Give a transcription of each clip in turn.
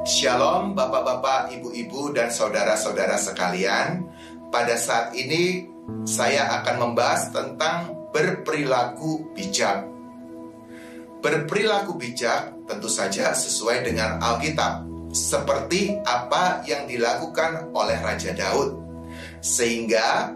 Shalom Bapak-bapak, Ibu-ibu dan saudara-saudara sekalian. Pada saat ini saya akan membahas tentang berperilaku bijak. Berperilaku bijak tentu saja sesuai dengan Alkitab, seperti apa yang dilakukan oleh Raja Daud. Sehingga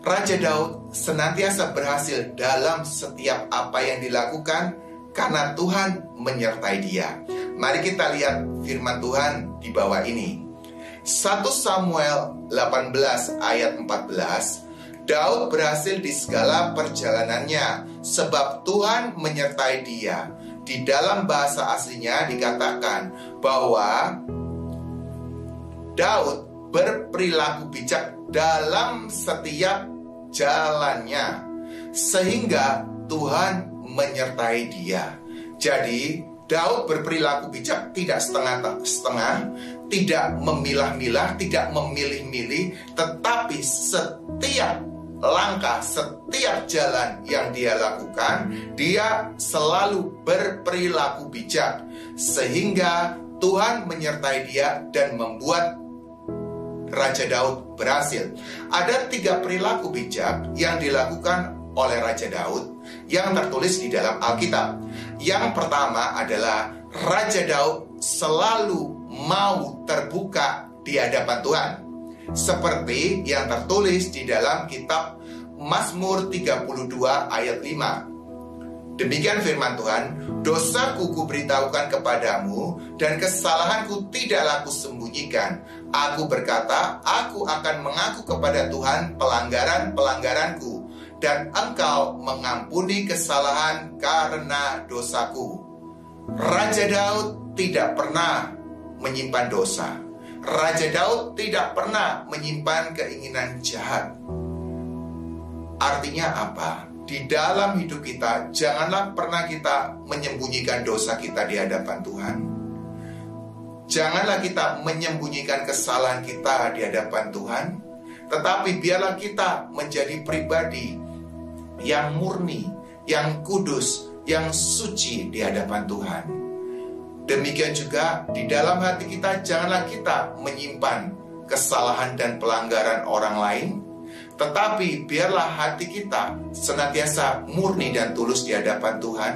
Raja Daud senantiasa berhasil dalam setiap apa yang dilakukan karena Tuhan menyertai dia. Mari kita lihat firman Tuhan di bawah ini. 1 Samuel 18 ayat 14 Daud berhasil di segala perjalanannya sebab Tuhan menyertai dia. Di dalam bahasa aslinya dikatakan bahwa Daud berperilaku bijak dalam setiap jalannya sehingga Tuhan menyertai dia. Jadi Daud berperilaku bijak tidak setengah-setengah, tidak memilah-milah, tidak memilih-milih, tetapi setiap langkah, setiap jalan yang dia lakukan, dia selalu berperilaku bijak, sehingga Tuhan menyertai dia dan membuat Raja Daud berhasil. Ada tiga perilaku bijak yang dilakukan oleh Raja Daud yang tertulis di dalam Alkitab. Yang pertama adalah Raja Daud selalu mau terbuka di hadapan Tuhan. Seperti yang tertulis di dalam kitab Mazmur 32 ayat 5. Demikian firman Tuhan, dosaku kuberitahukan kepadamu dan kesalahanku tidaklah sembunyikan. Aku berkata, aku akan mengaku kepada Tuhan pelanggaran-pelanggaranku dan engkau mengampuni kesalahan karena dosaku. Raja Daud tidak pernah menyimpan dosa. Raja Daud tidak pernah menyimpan keinginan jahat. Artinya apa? Di dalam hidup kita, janganlah pernah kita menyembunyikan dosa kita di hadapan Tuhan. Janganlah kita menyembunyikan kesalahan kita di hadapan Tuhan, tetapi biarlah kita menjadi pribadi yang murni, yang kudus, yang suci di hadapan Tuhan. Demikian juga di dalam hati kita janganlah kita menyimpan kesalahan dan pelanggaran orang lain, tetapi biarlah hati kita senantiasa murni dan tulus di hadapan Tuhan.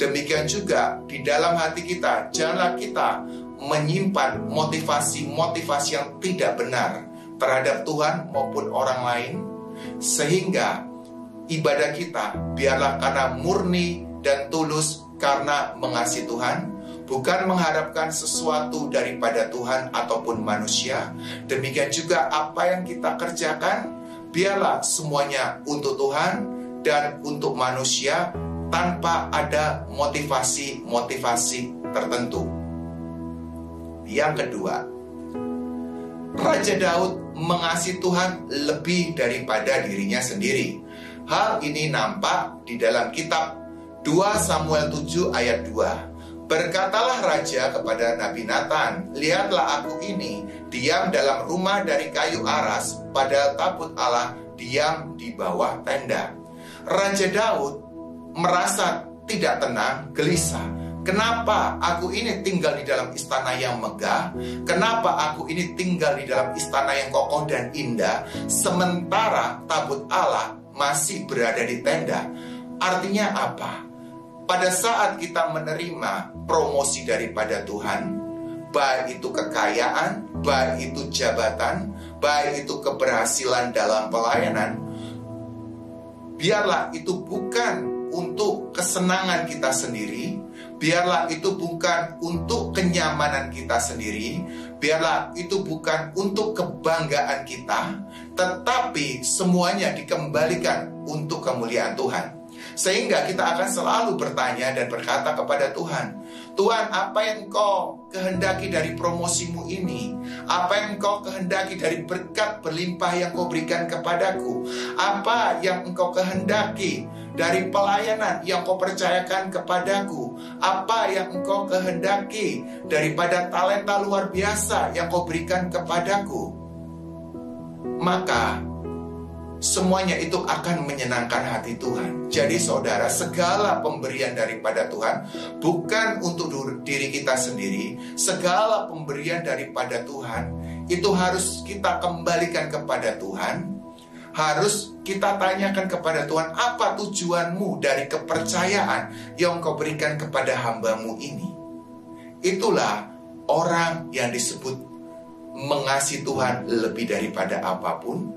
Demikian juga di dalam hati kita janganlah kita menyimpan motivasi-motivasi yang tidak benar terhadap Tuhan maupun orang lain sehingga ibadah kita biarlah karena murni dan tulus karena mengasihi Tuhan, bukan mengharapkan sesuatu daripada Tuhan ataupun manusia. Demikian juga apa yang kita kerjakan, biarlah semuanya untuk Tuhan dan untuk manusia tanpa ada motivasi-motivasi tertentu. Yang kedua, Raja Daud mengasihi Tuhan lebih daripada dirinya sendiri. Hal ini nampak di dalam kitab 2 Samuel 7 ayat 2. Berkatalah raja kepada Nabi Nathan, "Lihatlah aku ini diam dalam rumah dari kayu aras, padahal tabut Allah diam di bawah tenda." Raja Daud merasa tidak tenang, gelisah. Kenapa aku ini tinggal di dalam istana yang megah? Kenapa aku ini tinggal di dalam istana yang kokoh dan indah? Sementara tabut Allah masih berada di tenda. Artinya apa? Pada saat kita menerima promosi daripada Tuhan, baik itu kekayaan, baik itu jabatan, baik itu keberhasilan dalam pelayanan, biarlah itu bukan untuk kesenangan kita sendiri, biarlah itu bukan untuk kenyamanan kita sendiri, biarlah itu bukan untuk kebanggaan kita, tetapi semuanya dikembalikan untuk kemuliaan Tuhan. Sehingga kita akan selalu bertanya dan berkata kepada Tuhan, Tuhan, apa yang Engkau kehendaki dari promosimu ini? Apa yang Engkau kehendaki dari berkat berlimpah yang Kau berikan kepadaku? Apa yang Engkau kehendaki dari pelayanan yang Kau percayakan kepadaku? Apa yang Engkau kehendaki daripada talenta luar biasa yang Kau berikan kepadaku? maka semuanya itu akan menyenangkan hati Tuhan. Jadi saudara, segala pemberian daripada Tuhan bukan untuk diri kita sendiri, segala pemberian daripada Tuhan itu harus kita kembalikan kepada Tuhan. Harus kita tanyakan kepada Tuhan, apa tujuanmu dari kepercayaan yang kau berikan kepada hambamu ini? Itulah orang yang disebut mengasihi Tuhan lebih daripada apa pun,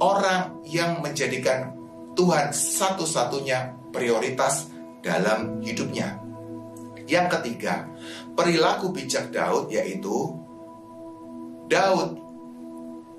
orang yang menjadikan Tuhan satu-satunya prioritas dalam hidupnya. Yang ketiga, perilaku bijak Daud yaitu Daud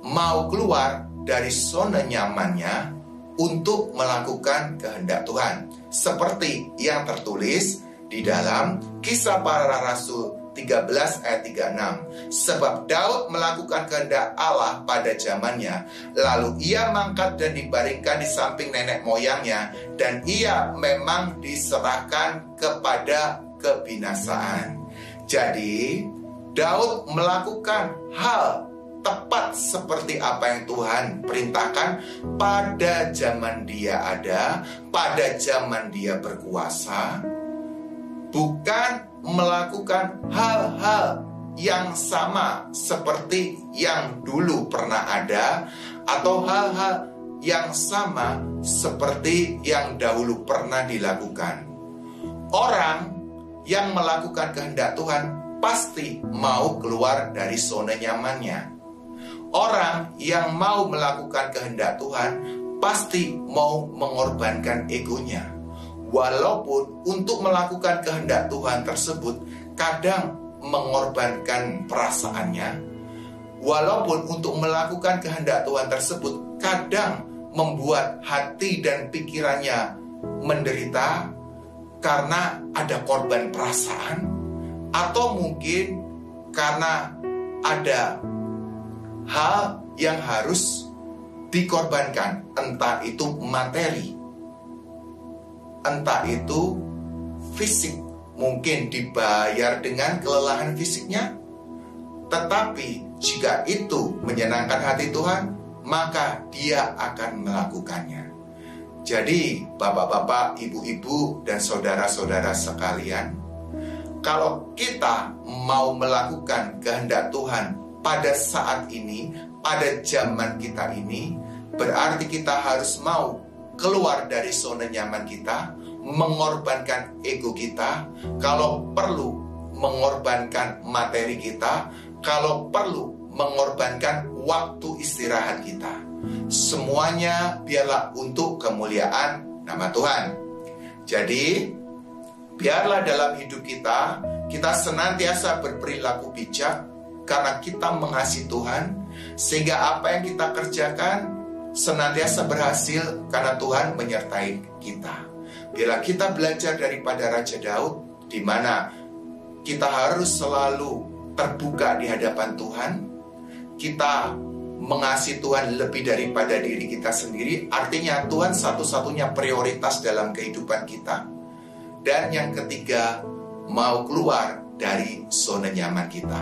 mau keluar dari zona nyamannya untuk melakukan kehendak Tuhan. Seperti yang tertulis di dalam kisah para rasul 13 ayat 36. Sebab Daud melakukan kehendak Allah pada zamannya, lalu ia mangkat dan dibaringkan di samping nenek moyangnya dan ia memang diserahkan kepada kebinasaan. Jadi, Daud melakukan hal tepat seperti apa yang Tuhan perintahkan pada zaman dia ada, pada zaman dia berkuasa, bukan melakukan hal-hal yang sama seperti yang dulu pernah ada atau hal-hal yang sama seperti yang dahulu pernah dilakukan. Orang yang melakukan kehendak Tuhan pasti mau keluar dari zona nyamannya. Orang yang mau melakukan kehendak Tuhan pasti mau mengorbankan egonya. Walaupun untuk melakukan kehendak Tuhan tersebut kadang mengorbankan perasaannya, walaupun untuk melakukan kehendak Tuhan tersebut kadang membuat hati dan pikirannya menderita karena ada korban perasaan, atau mungkin karena ada hal yang harus dikorbankan, entah itu materi, entah itu fisik, mungkin dibayar dengan kelelahan fisiknya, tetapi jika itu menyenangkan hati Tuhan, maka Dia akan melakukannya. Jadi, bapak-bapak, ibu-ibu, dan saudara-saudara sekalian, kalau kita mau melakukan kehendak Tuhan pada saat ini, pada zaman kita ini, berarti kita harus mau keluar dari zona nyaman kita, mengorbankan ego kita, kalau perlu mengorbankan materi kita, kalau perlu mengorbankan waktu istirahat kita. Semuanya biarlah untuk kemuliaan nama Tuhan. Jadi, biarlah dalam hidup kita kita senantiasa berperilaku bijak karena kita mengasihi Tuhan sehingga apa yang kita kerjakan senantiasa berhasil karena Tuhan menyertai kita. Bila kita belajar daripada Raja Daud, di mana kita harus selalu terbuka di hadapan Tuhan, kita mengasihi Tuhan lebih daripada diri kita sendiri, artinya Tuhan satu-satunya prioritas dalam kehidupan kita. Dan yang ketiga, mau keluar dari zona nyaman kita.